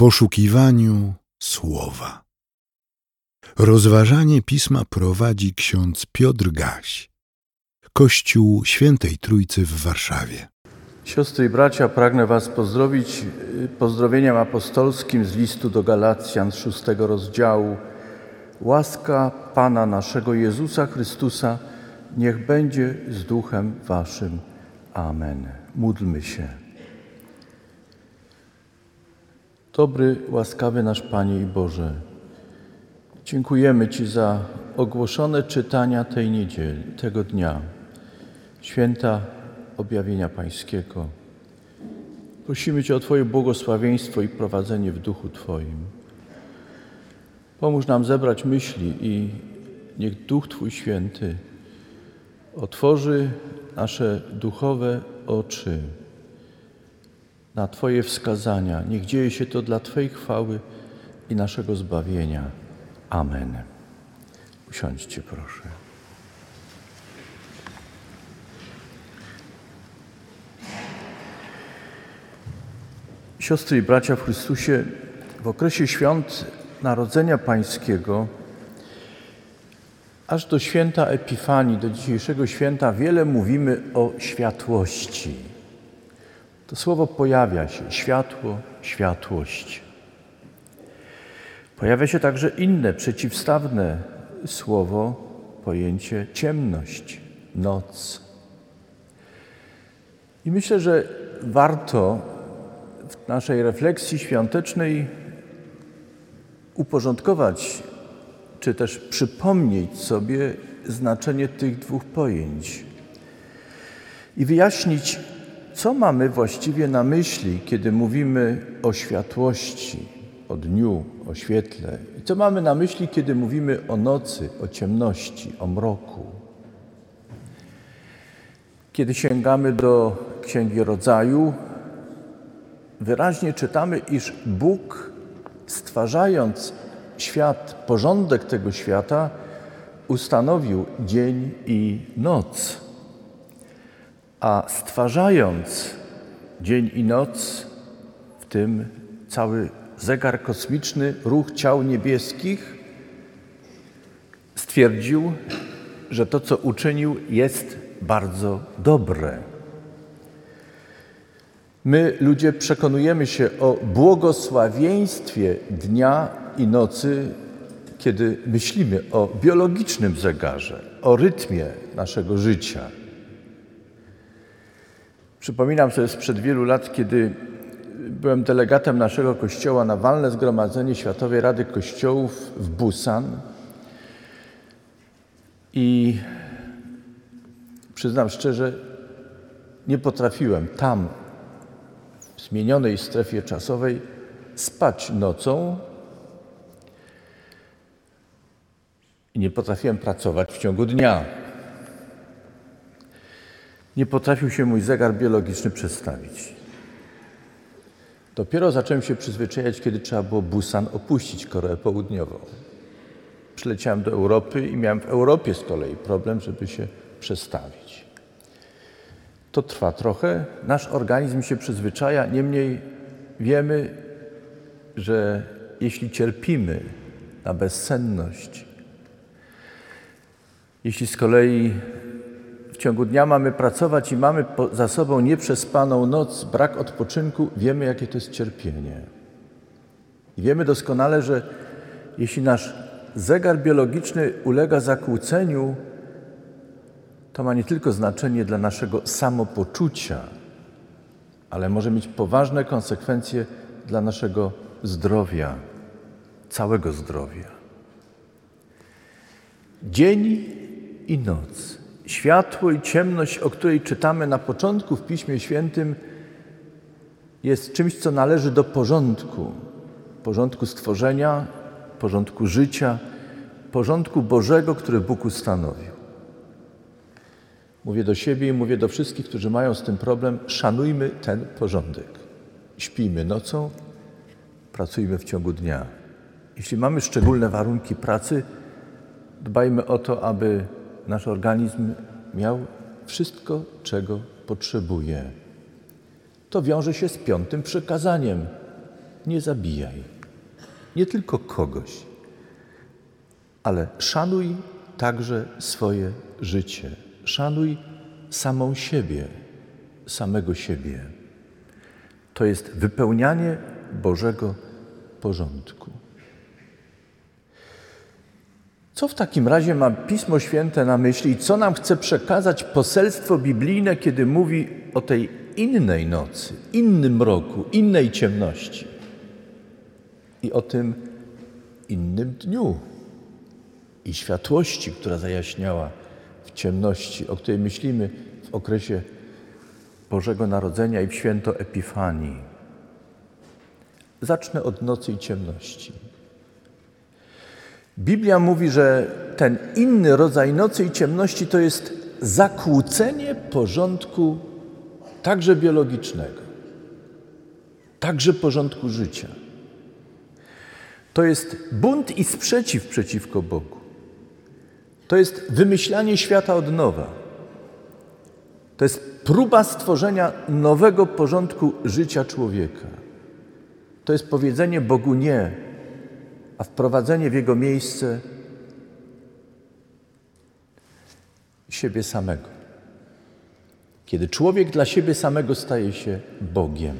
poszukiwaniu słowa. Rozważanie pisma prowadzi ksiądz Piotr Gaś, Kościół Świętej Trójcy w Warszawie. Siostry i bracia, pragnę Was pozdrowić pozdrowieniem apostolskim z listu do Galacjan szóstego rozdziału. Łaska Pana naszego Jezusa Chrystusa niech będzie z duchem Waszym. Amen. Módlmy się. Dobry, łaskawy nasz Panie i Boże, dziękujemy Ci za ogłoszone czytania tej niedzieli, tego dnia, święta objawienia Pańskiego. Prosimy Cię o Twoje błogosławieństwo i prowadzenie w duchu Twoim. Pomóż nam zebrać myśli i niech Duch Twój Święty otworzy nasze duchowe oczy na Twoje wskazania. Niech dzieje się to dla Twojej chwały i naszego zbawienia. Amen. Usiądźcie, proszę. Siostry i bracia w Chrystusie, w okresie świąt Narodzenia Pańskiego, aż do święta Epifanii, do dzisiejszego święta, wiele mówimy o światłości. To słowo pojawia się światło, światłość. Pojawia się także inne, przeciwstawne słowo, pojęcie ciemność, noc. I myślę, że warto w naszej refleksji świątecznej uporządkować, czy też przypomnieć sobie znaczenie tych dwóch pojęć i wyjaśnić, co mamy właściwie na myśli, kiedy mówimy o światłości, o dniu, o świetle, co mamy na myśli, kiedy mówimy o nocy, o ciemności, o mroku. Kiedy sięgamy do Księgi Rodzaju, wyraźnie czytamy, iż Bóg, stwarzając świat, porządek tego świata, ustanowił dzień i noc. A stwarzając dzień i noc, w tym cały zegar kosmiczny, ruch ciał niebieskich, stwierdził, że to, co uczynił, jest bardzo dobre. My, ludzie, przekonujemy się o błogosławieństwie dnia i nocy, kiedy myślimy o biologicznym zegarze, o rytmie naszego życia. Przypominam sobie sprzed wielu lat, kiedy byłem delegatem naszego kościoła na walne zgromadzenie Światowej Rady Kościołów w Busan i przyznam szczerze, nie potrafiłem tam w zmienionej strefie czasowej spać nocą i nie potrafiłem pracować w ciągu dnia. Nie potrafił się mój zegar biologiczny przestawić. Dopiero zacząłem się przyzwyczajać, kiedy trzeba było Busan opuścić Koreę Południową. Przyleciałem do Europy i miałem w Europie z kolei problem, żeby się przestawić. To trwa trochę, nasz organizm się przyzwyczaja, niemniej wiemy, że jeśli cierpimy na bezsenność, jeśli z kolei ciągu dnia mamy pracować i mamy za sobą nieprzespaną noc, brak odpoczynku, wiemy, jakie to jest cierpienie. I wiemy doskonale, że jeśli nasz zegar biologiczny ulega zakłóceniu, to ma nie tylko znaczenie dla naszego samopoczucia, ale może mieć poważne konsekwencje dla naszego zdrowia, całego zdrowia. Dzień i noc, światło i ciemność, o której czytamy na początku w Piśmie Świętym, jest czymś, co należy do porządku porządku stworzenia, porządku życia, porządku Bożego, który Bóg ustanowił. Mówię do siebie i mówię do wszystkich, którzy mają z tym problem: szanujmy ten porządek. Śpijmy nocą, pracujmy w ciągu dnia. Jeśli mamy szczególne warunki pracy, dbajmy o to, aby nasz organizm miał wszystko, czego potrzebuje. To wiąże się z piątym przykazaniem. nie zabijaj. Nie tylko kogoś, ale szanuj także swoje życie. Szanuj samą siebie, samego siebie. To jest wypełnianie Bożego porządku. Co w takim razie ma Pismo Święte na myśli i co nam chce przekazać poselstwo biblijne, kiedy mówi o tej innej nocy, innym mroku, innej ciemności i o tym innym dniu i światłości, która zajaśniała w ciemności, o której myślimy w okresie Bożego Narodzenia i w święto Epifanii. Zacznę od nocy i ciemności. Biblia mówi, że ten inny rodzaj nocy i ciemności to jest zakłócenie porządku także biologicznego, także porządku życia. To jest bunt i sprzeciw przeciwko Bogu. To jest wymyślanie świata od nowa. To jest próba stworzenia nowego porządku życia człowieka. To jest powiedzenie Bogu nie, a wprowadzenie w jego miejsce siebie samego. Kiedy człowiek dla siebie samego staje się Bogiem.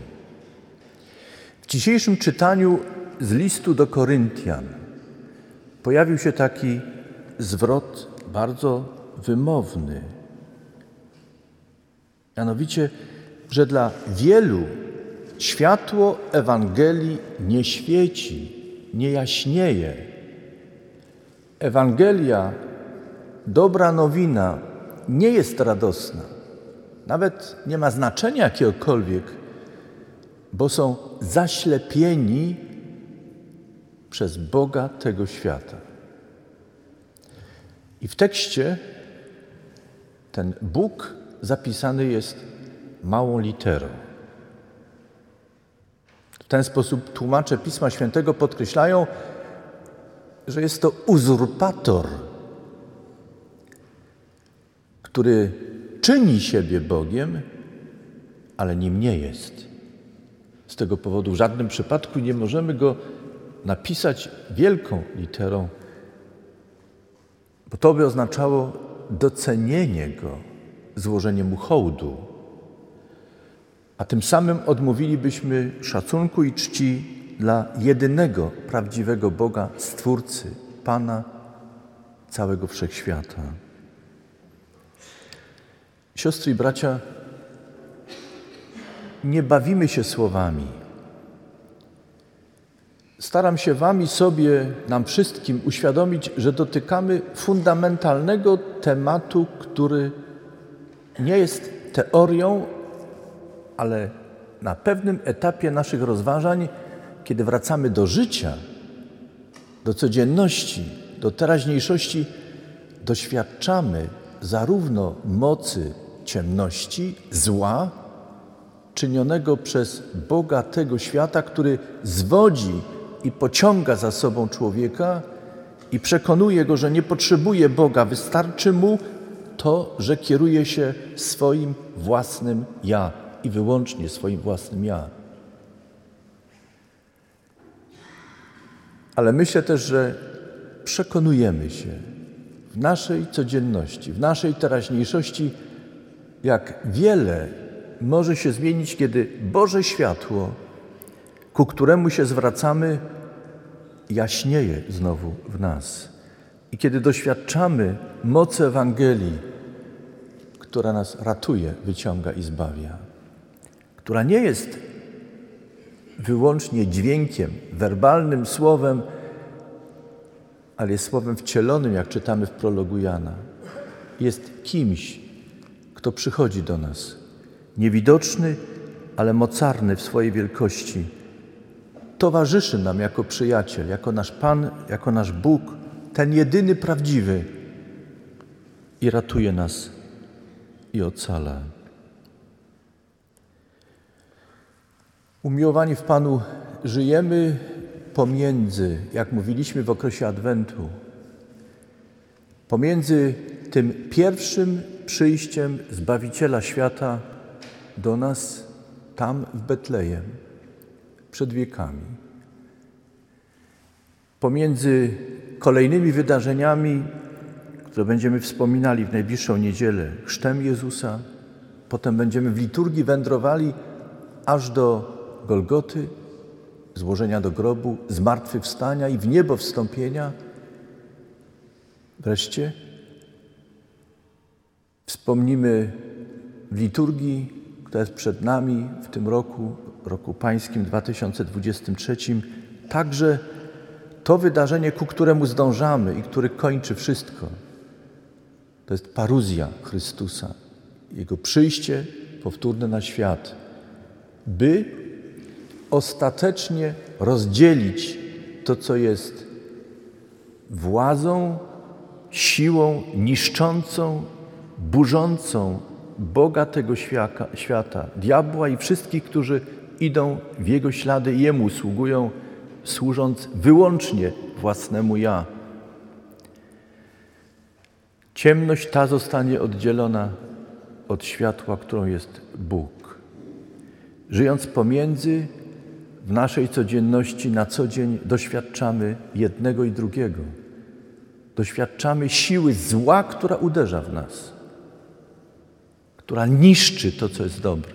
W dzisiejszym czytaniu z listu do Koryntian pojawił się taki zwrot bardzo wymowny. Mianowicie, że dla wielu światło Ewangelii nie świeci, nie jaśnieje. Ewangelia, dobra nowina, nie jest radosna. Nawet nie ma znaczenia jakiegokolwiek, bo są zaślepieni przez Boga tego świata. I w tekście ten Bóg zapisany jest małą literą. Ten sposób tłumacze Pisma Świętego podkreślają, że jest to uzurpator, który czyni siebie Bogiem, ale nim nie jest. Z tego powodu w żadnym przypadku nie możemy go napisać wielką literą, bo to by oznaczało docenienie go, złożenie mu hołdu, a tym samym odmówilibyśmy szacunku i czci dla jedynego prawdziwego Boga, Stwórcy, Pana całego wszechświata. Siostry i bracia, nie bawimy się słowami. Staram się Wam i sobie, nam wszystkim uświadomić, że dotykamy fundamentalnego tematu, który nie jest teorią, ale na pewnym etapie naszych rozważań, kiedy wracamy do życia, do codzienności, do teraźniejszości, doświadczamy zarówno mocy ciemności, zła, czynionego przez Boga tego świata, który zwodzi i pociąga za sobą człowieka i przekonuje go, że nie potrzebuje Boga, wystarczy mu to, że kieruje się swoim własnym ja i wyłącznie swoim własnym ja. Ale myślę też, że przekonujemy się w naszej codzienności, w naszej teraźniejszości, jak wiele może się zmienić, kiedy Boże światło, ku któremu się zwracamy, jaśnieje znowu w nas. I kiedy doświadczamy mocy Ewangelii, która nas ratuje, wyciąga i zbawia, która nie jest wyłącznie dźwiękiem, werbalnym słowem, ale jest słowem wcielonym, jak czytamy w prologu Jana. Jest kimś, kto przychodzi do nas, niewidoczny, ale mocarny w swojej wielkości. Towarzyszy nam jako przyjaciel, jako nasz Pan, jako nasz Bóg, ten jedyny prawdziwy i ratuje nas i ocala. Umiłowani w Panu, żyjemy pomiędzy, jak mówiliśmy w okresie Adwentu, pomiędzy tym pierwszym przyjściem Zbawiciela świata do nas tam w Betlejem, przed wiekami. Pomiędzy kolejnymi wydarzeniami, które będziemy wspominali w najbliższą niedzielę, chrztem Jezusa, potem będziemy w liturgii wędrowali aż do Golgoty, złożenia do grobu, zmartwychwstania i w niebo wstąpienia. Wreszcie wspomnimy w liturgii, która jest przed nami w tym roku, roku pańskim 2023, także to wydarzenie, ku któremu zdążamy i który kończy wszystko. To jest paruzja Chrystusa, Jego przyjście powtórne na świat, by ostatecznie rozdzielić to, co jest władzą, siłą niszczącą, burzącą Boga tego świata, świata, diabła i wszystkich, którzy idą w Jego ślady i Jemu sługują, służąc wyłącznie własnemu ja. Ciemność ta zostanie oddzielona od światła, którą jest Bóg. Żyjąc pomiędzy, w naszej codzienności na co dzień doświadczamy jednego i drugiego. Doświadczamy siły zła, która uderza w nas, która niszczy to, co jest dobre,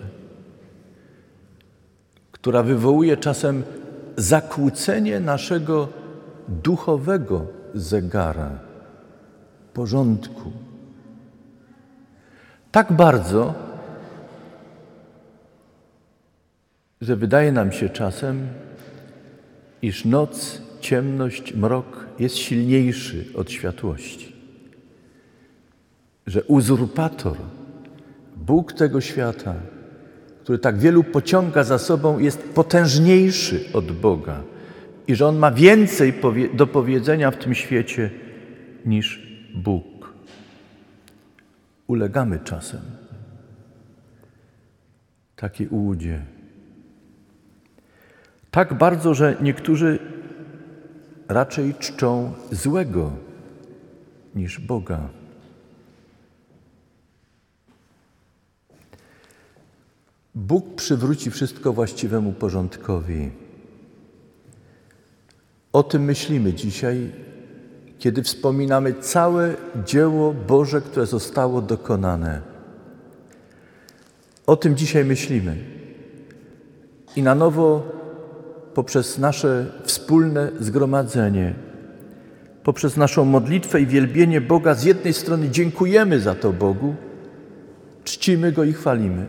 która wywołuje czasem zakłócenie naszego duchowego zegara, porządku. Tak bardzo, że wydaje nam się czasem, iż noc, ciemność, mrok jest silniejszy od światłości. Że uzurpator, Bóg tego świata, który tak wielu pociąga za sobą, jest potężniejszy od Boga i że On ma więcej do powiedzenia w tym świecie niż Bóg. Ulegamy czasem takiej ułudzie. Tak bardzo, że niektórzy raczej czczą złego niż Boga. Bóg przywróci wszystko właściwemu porządkowi. O tym myślimy dzisiaj, kiedy wspominamy całe dzieło Boże, które zostało dokonane. O tym dzisiaj myślimy. I na nowo poprzez nasze wspólne zgromadzenie, poprzez naszą modlitwę i wielbienie Boga, z jednej strony dziękujemy za to Bogu, czcimy Go i chwalimy,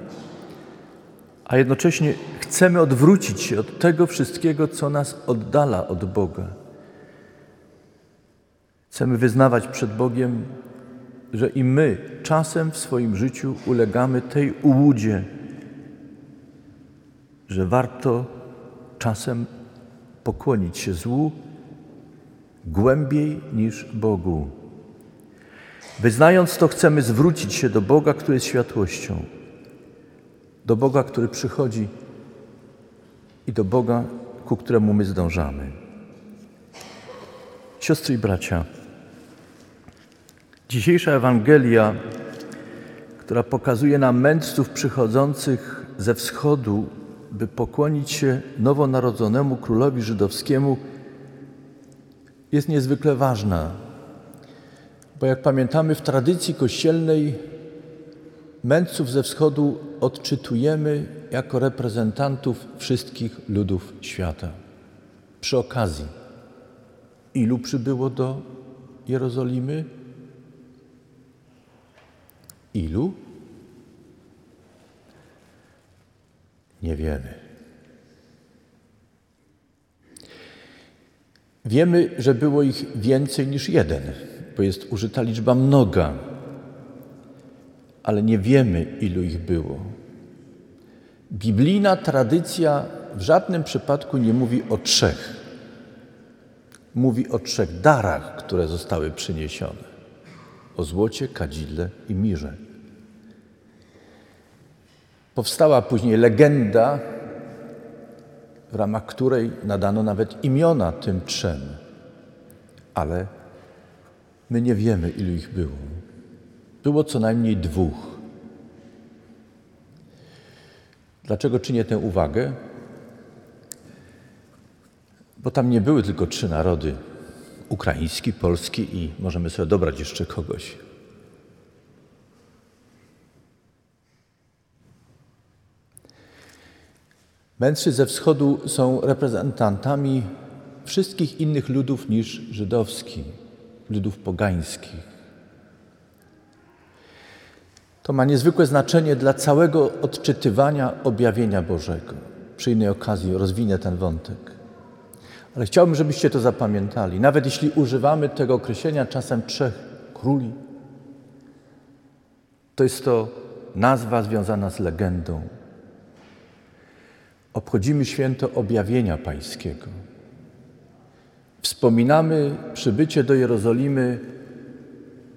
a jednocześnie chcemy odwrócić się od tego wszystkiego, co nas oddala od Boga. Chcemy wyznawać przed Bogiem, że i my czasem w swoim życiu ulegamy tej ułudzie, że warto czasem pokłonić się złu głębiej niż Bogu. Wyznając to, chcemy zwrócić się do Boga, który jest światłością, do Boga, który przychodzi i do Boga, ku któremu my zdążamy. Siostry i bracia, dzisiejsza Ewangelia, która pokazuje nam mędrców przychodzących ze wschodu by pokłonić się nowonarodzonemu królowi żydowskiemu, jest niezwykle ważna. Bo jak pamiętamy, w tradycji kościelnej mędrców ze wschodu odczytujemy jako reprezentantów wszystkich ludów świata. Przy okazji, ilu przybyło do Jerozolimy? Ilu? Nie wiemy. Wiemy, że było ich więcej niż jeden, bo jest użyta liczba mnoga, ale nie wiemy, ilu ich było. Biblijna tradycja w żadnym przypadku nie mówi o trzech. Mówi o trzech darach, które zostały przyniesione: o złocie, kadzidle i mirze. Powstała później legenda, w ramach której nadano nawet imiona tym trzem, ale my nie wiemy, ilu ich było. Było co najmniej dwóch. Dlaczego czynię tę uwagę? Bo tam nie były tylko trzy narody: ukraiński, polski i możemy sobie dobrać jeszcze kogoś. Mędrcy ze wschodu są reprezentantami wszystkich innych ludów niż żydowski, ludów pogańskich. To ma niezwykłe znaczenie dla całego odczytywania objawienia Bożego. Przy innej okazji rozwinę ten wątek. Ale chciałbym, żebyście to zapamiętali. Nawet jeśli używamy tego określenia czasem trzech króli, to jest to nazwa związana z legendą. Obchodzimy święto objawienia Pańskiego. Wspominamy przybycie do Jerozolimy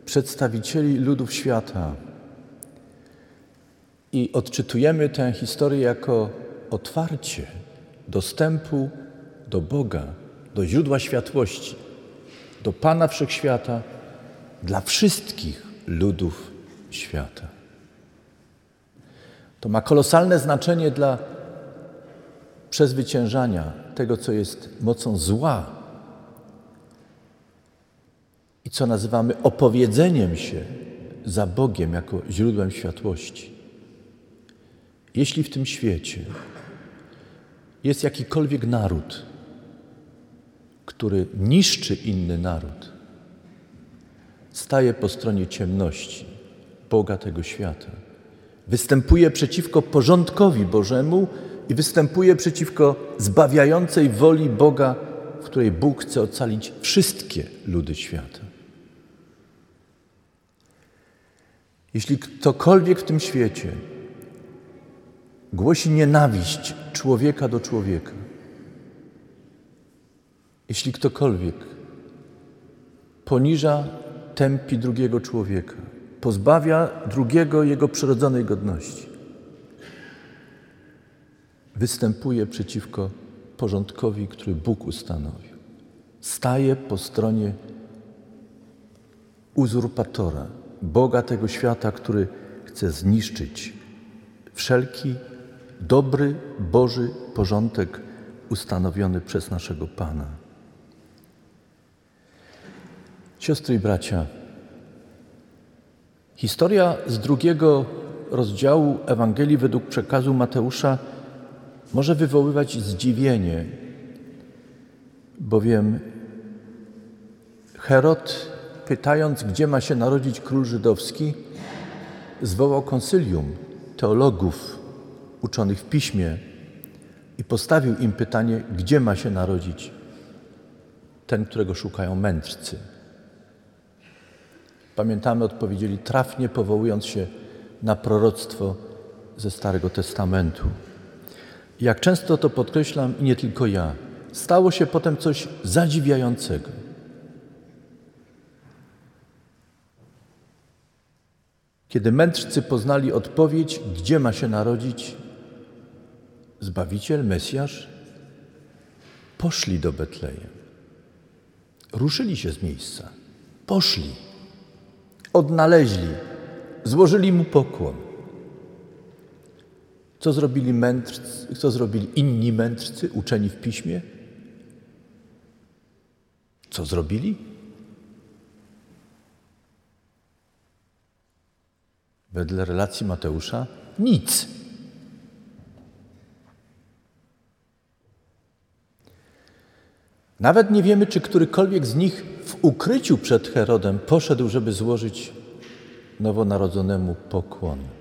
przedstawicieli ludów świata i odczytujemy tę historię jako otwarcie dostępu do Boga, do źródła światłości, do Pana Wszechświata dla wszystkich ludów świata. To ma kolosalne znaczenie dla przezwyciężania tego, co jest mocą zła i co nazywamy opowiedzeniem się za Bogiem jako źródłem światłości. Jeśli w tym świecie jest jakikolwiek naród, który niszczy inny naród, staje po stronie ciemności Boga tego świata, występuje przeciwko porządkowi Bożemu i występuje przeciwko zbawiającej woli Boga, w której Bóg chce ocalić wszystkie ludy świata. Jeśli ktokolwiek w tym świecie głosi nienawiść człowieka do człowieka, jeśli ktokolwiek poniża, tępi drugiego człowieka, pozbawia drugiego jego przyrodzonej godności, występuje przeciwko porządkowi, który Bóg ustanowił. Staje po stronie uzurpatora, Boga tego świata, który chce zniszczyć wszelki dobry, Boży porządek ustanowiony przez naszego Pana. Siostry i bracia, historia z drugiego rozdziału Ewangelii według przekazu Mateusza może wywoływać zdziwienie, bowiem Herod, pytając, gdzie ma się narodzić król żydowski, zwołał konsylium teologów uczonych w piśmie i postawił im pytanie, gdzie ma się narodzić ten, którego szukają mędrcy. Pamiętamy, odpowiedzieli trafnie, powołując się na proroctwo ze Starego Testamentu. Jak często to podkreślam, i nie tylko ja, stało się potem coś zadziwiającego. Kiedy mędrcy poznali odpowiedź, gdzie ma się narodzić Zbawiciel, Mesjasz, poszli do Betlejem. Ruszyli się z miejsca. Poszli. Odnaleźli. Złożyli mu pokłon. Co zrobili mędrcy, co zrobili inni mędrcy uczeni w piśmie? Co zrobili? Wedle relacji Mateusza nic. Nawet nie wiemy, czy którykolwiek z nich w ukryciu przed Herodem poszedł, żeby złożyć nowonarodzonemu pokłon.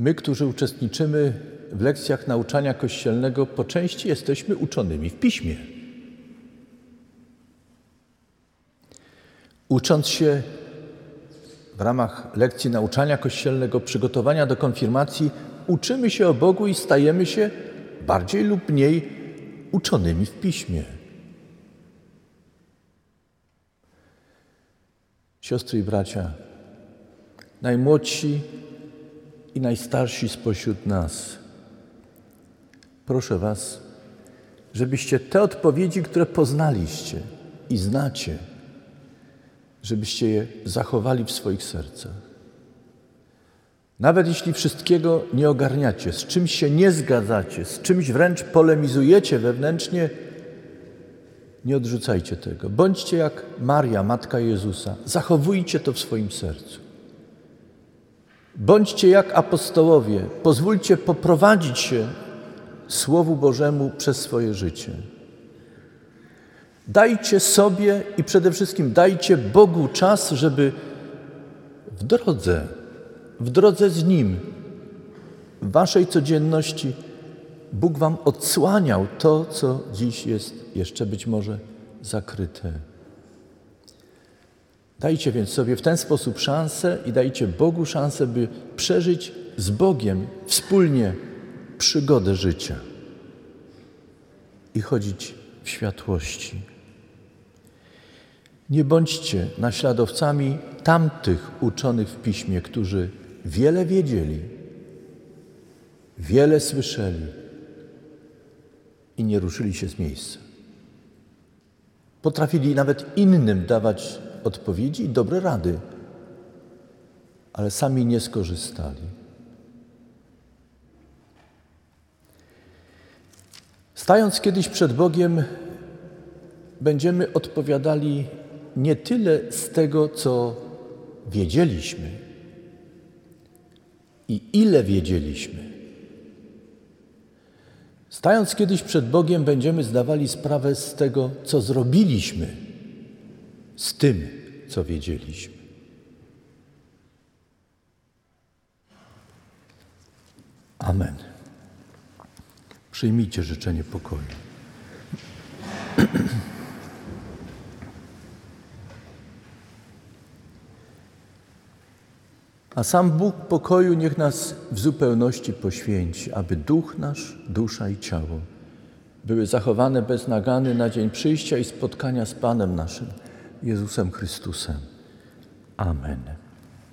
My, którzy uczestniczymy w lekcjach nauczania kościelnego, po części jesteśmy uczonymi w piśmie. Ucząc się w ramach lekcji nauczania kościelnego, przygotowania do konfirmacji, uczymy się o Bogu i stajemy się bardziej lub mniej uczonymi w piśmie. Siostry i bracia, najmłodsi i najstarsi spośród nas, proszę Was, żebyście te odpowiedzi, które poznaliście i znacie, żebyście je zachowali w swoich sercach. Nawet jeśli wszystkiego nie ogarniacie, z czymś się nie zgadzacie, z czymś wręcz polemizujecie wewnętrznie, nie odrzucajcie tego. Bądźcie jak Maria, matka Jezusa. Zachowujcie to w swoim sercu. Bądźcie jak apostołowie. Pozwólcie poprowadzić się Słowu Bożemu przez swoje życie. Dajcie sobie i przede wszystkim dajcie Bogu czas, żeby w drodze, w drodze z Nim, w Waszej codzienności, Bóg Wam odsłaniał to, co dziś jest jeszcze być może zakryte. Dajcie więc sobie w ten sposób szansę i dajcie Bogu szansę, by przeżyć z Bogiem wspólnie przygodę życia i chodzić w światłości. Nie bądźcie naśladowcami tamtych uczonych w piśmie, którzy wiele wiedzieli, wiele słyszeli i nie ruszyli się z miejsca. Potrafili nawet innym dawać odpowiedzi i dobre rady, ale sami nie skorzystali. Stając kiedyś przed Bogiem, będziemy odpowiadali nie tyle z tego, co wiedzieliśmy i ile wiedzieliśmy. Stając kiedyś przed Bogiem, będziemy zdawali sprawę z tego, co zrobiliśmy z tym, co wiedzieliśmy. Amen. Przyjmijcie życzenie pokoju. A sam Bóg pokoju niech nas w zupełności poświęci, aby duch nasz, dusza i ciało były zachowane bez nagany na dzień przyjścia i spotkania z Panem naszym, Jezusem Chrystusem. Amen.